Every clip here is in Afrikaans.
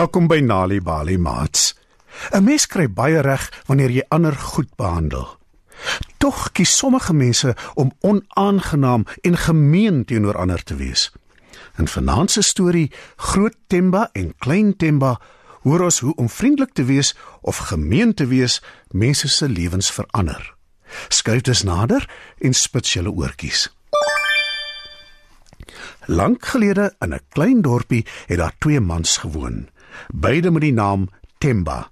Welkom by Nali Bali Mats. 'n Mens kry baie reg wanneer jy ander goed behandel. Tog kies sommige mense om onaangenaam en gemeen teenoor ander te wees. In vanaand se storie Groot Temba en Klein Temba hoor ons hoe om vriendelik te wees of gemeen te wees mense se lewens verander. Skuif dus nader en spits julle oortjies. Lank gelede in 'n klein dorpie het daar twee mans gewoon, beide met die naam Temba.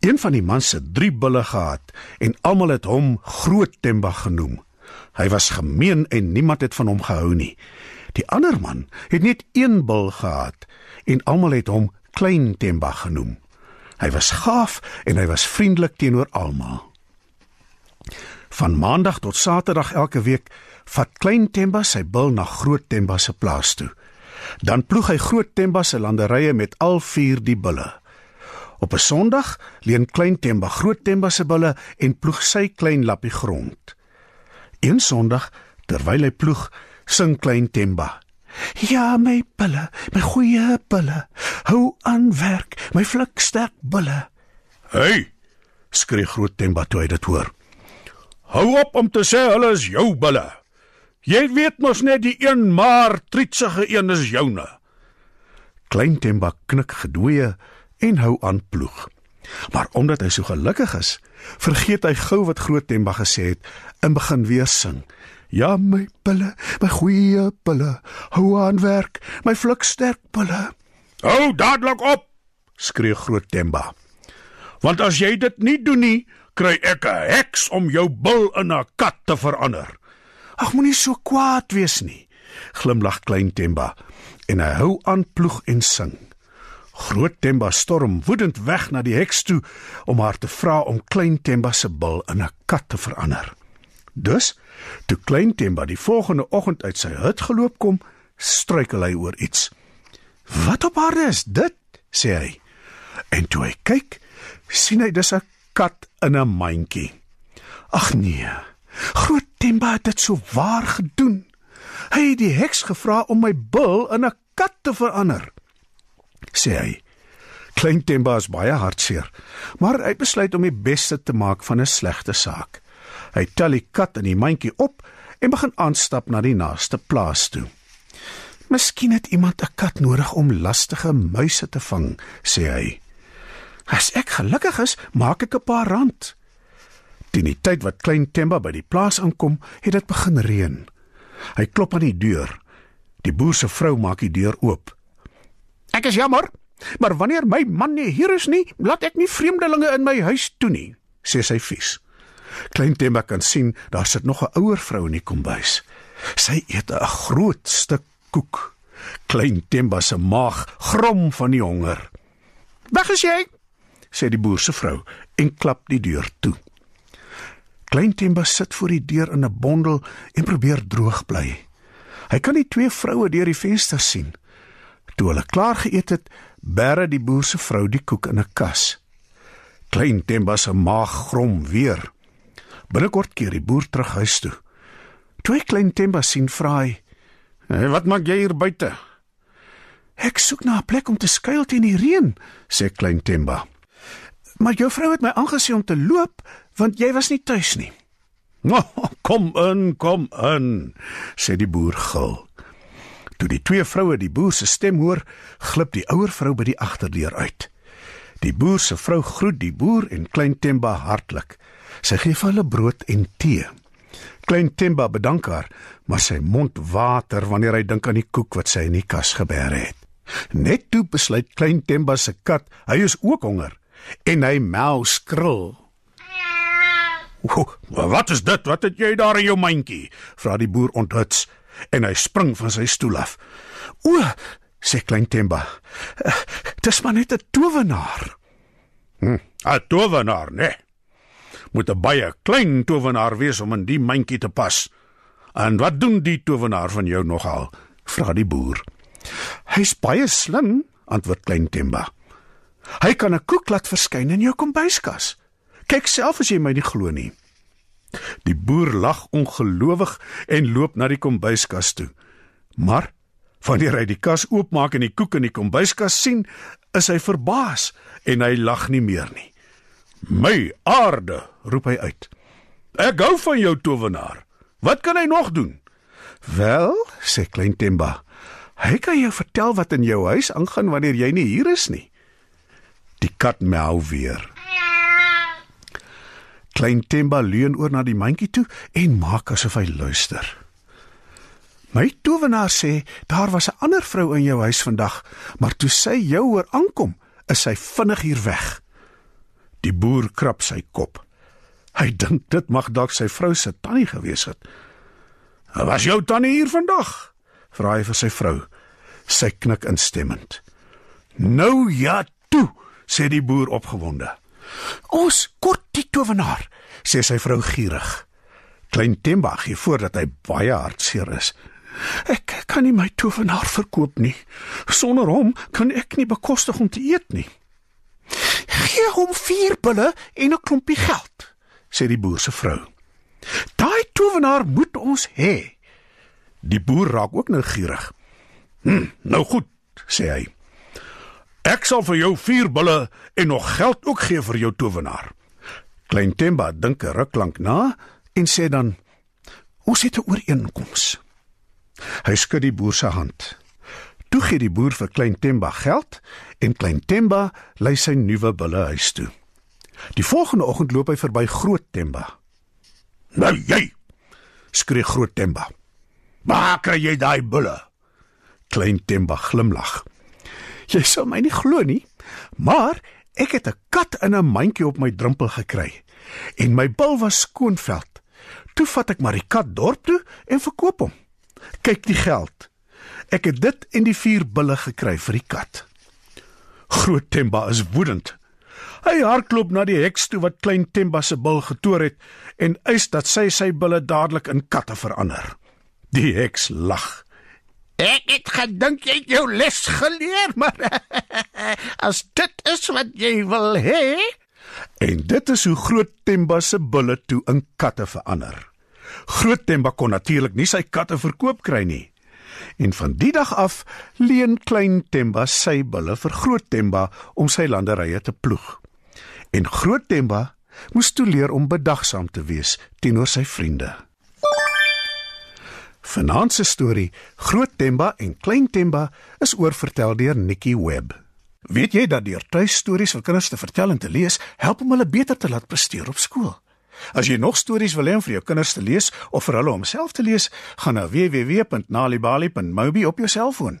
Een van die mans het 3 bulle gehad en almal het hom Groot Temba genoem. Hy was gemeen en niemand het van hom gehou nie. Die ander man het net een bul gehad en almal het hom Klein Temba genoem. Hy was gaaf en hy was vriendelik teenoor almal. Van maandag tot saterdag elke week vat Klein Temba sy bil na Groot Temba se plaas toe. Dan ploeg hy Groot Temba se landerye met al vier die bulle. Op 'n Sondag leen Klein Temba Groot Temba se bulle en ploeg sy klein lappie grond. Een Sondag, terwyl hy ploeg, sing Klein Temba: Ja, my bulle, my goeie bulle, hou aan werk, my fliksterk bulle. Hey! skree Groot Temba toe hy dit hoor. Hou op om te sê hulle is jou bulle. Jy weet mos net die een maar trietsige een is joune. Klein Temba knik gedwee en hou aan ploeg. Maar omdat hy so gelukkig is, vergeet hy gou wat Groot Temba gesê het en begin weer sing. Ja my bulle, my goeie bulle, hou aan werk, my fliksterk bulle. Hou dadelik op, skree Groot Temba. Want as jy dit nie doen nie, kry ek 'n heks om jou bil in 'n kat te verander. Ag moenie so kwaad wees nie, glimlag klein Temba en hy hou aan ploeg en sing. Groot Temba storm woedend weg na die heks toe om haar te vra om klein Temba se bil in 'n kat te verander. Dus, toe klein Temba die volgende oggend uit sy hut geloop kom, struikel hy oor iets. "Wat op aarde is dit?" sê hy. En toe hy kyk, sien hy dis 'n kat in 'n mandjie. Ag nee. Groot Temba het dit so waar gedoen. Hy het die heks gevra om my bil in 'n kat te verander. Sê hy. Klein Temba is baie hartseer, maar hy besluit om die beste te maak van 'n slegte saak. Hy tel die kat in die mandjie op en begin aanstap na die naaste plaas toe. Miskien het iemand 'n kat nodig om lastige muise te vang, sê hy. As ek gelukkig is, maak ek 'n paar rand. Teen die tyd wat klein Temba by die plaas aankom, het dit begin reën. Hy klop aan die deur. Die boer se vrou maak die deur oop. Ek is jammer, maar wanneer my man nie hier is nie, laat ek nie vreemdelinge in my huis toe nie, sê sy vies. Klein Temba kan sien daar sit nog 'n ouer vrou in die kombuis. Sy eet 'n groot stuk koek. Klein Temba se maag grom van die honger. "Weg is jy?" sê die boer se vrou en klap die deur toe. Klein Temba sit voor die deur in 'n bondel en probeer droog bly. Hy kan die twee vroue deur die venster sien. Toe hulle klaar geëet het, bære die boer se vrou die koek in 'n kas. Klein Temba se maag grom weer. Binnekort keer die boer terug huis toe. Toe hy Klein Temba sien, vra hy: hey, "Wat maak jy hier buite?" "Ek soek na 'n plek om te skuil teen die reën," sê Klein Temba. Maar jou vrou het my aangesien om te loop want jy was nie tuis nie. Oh, kom in, kom in, sê die boer gil. Toe die twee vroue die boer se stem hoor, glip die ouer vrou by die agterdeur uit. Die boer se vrou groet die boer en Klein Temba hartlik. Sy gee vir hulle brood en tee. Klein Temba bedank haar, maar sy mond water wanneer hy dink aan die koek wat sy in die kas gebeer het. Net toe besluit Klein Temba se kat, hy is ook honger en hy mel skril. O, wat is dit? Wat het jy daar in jou mandjie? vra die boer onthuts en hy spring van sy stoel af. O, sê klein Temba. Dis maar net 'n towenaar. Hm, 'n Towenaar, né? Nee. Moet 'n baie klein towenaar wees om in die mandjie te pas. En wat doen die towenaar van jou nogal? vra die boer. Hy's baie slim, antwoord klein Temba. Hy kan 'n koek laat verskyn in jou kombuiskas. Kyk self as jy my nie glo nie. Die boer lag ongelowig en loop na die kombuiskas toe. Maar Wanneer hy die kas oopmaak en die koek in die kombuiskas sien, is hy verbaas en hy lag nie meer nie. "My aarde!" roep hy uit. "Ek gou van jou towenaar. Wat kan hy nog doen?" "Wel," sê klein Temba, "hy kan jou vertel wat in jou huis aangaan wanneer jy nie hier is nie." Die kat miau weer. Klein Temba leun oor na die mandjie toe en maak asof hy luister. My towenaar sê daar was 'n ander vrou in jou huis vandag, maar toe sy jou hoor aankom, is sy vinnig hier weg. Die boer krap sy kop. Hy dink dit mag dalk sy vrou se tannie gewees het. "Was jou tannie hier vandag?" vra hy vir sy vrou. Sy knik instemmend. "Nou ja, toe," sê die boer opgewonde. "Ons kort die towenaar," sê sy vrou gierig. Klein Temba gee voor dat hy baie hartseer is. Ek kan nie my tovenaar verkoop nie. Sonder hom kan ek nie bekostig om te eet nie. Gee hom vier bulle en 'n klompie geld, sê die boer se vrou. Daai tovenaar moet ons hê. Die boer raak ook nou gierig. Hm, nou goed, sê hy. Ek sal vir jou vier bulle en nog geld ook gee vir jou tovenaar. Klein Temba dink 'n ruk lank na en sê dan: "Ons het 'n ooreenkoms." Hy skud die boer se hand. Toe gee die boer vir Klein Temba geld en Klein Temba lei sy nuwe bulle huis toe. Die volgende oggend loop hy verby Groot Temba. "Nou jy!" skree Groot Temba. "Waar kry jy daai bulle?" Klein Temba glimlag. "Jy sal my nie glo nie, maar ek het 'n kat in 'n mandjie op my drempel gekry en my bil was skoonveld. Toe vat ek maar die kat dorp toe en verkoop hom." Kyk die geld. Ek het dit en die vier bulle gekry vir die kat. Groot Temba is woedend. Hy hardloop na die heks toe wat klein Temba se bil getoor het en eis dat sy sy bulle dadelik in katte verander. Die heks lag. Ek het gedink jy het jou les geleer, maar as dit is wat jy wil hê, en dit is hoe groot Temba se bulle toe in katte verander. Groot Temba kon natuurlik nie sy katte verkoop kry nie. En van die dag af leen klein Temba sy bulle vir Groot Temba om sy landerye te ploeg. En Groot Temba moes toe leer om bedagsaam te wees teenoor sy vriende. Vanaand se storie, Groot Temba en Klein Temba, is oorvertel deur Nikki Webb. Weet jy dat deur tuistories vir kinders te vertel en te lees, help om hulle beter te laat presteer op skool? As jy nog stories wil hê vir jou kinders te lees of vir hulle om self te lees, gaan na www.nalibali.mobi op jou selfoon.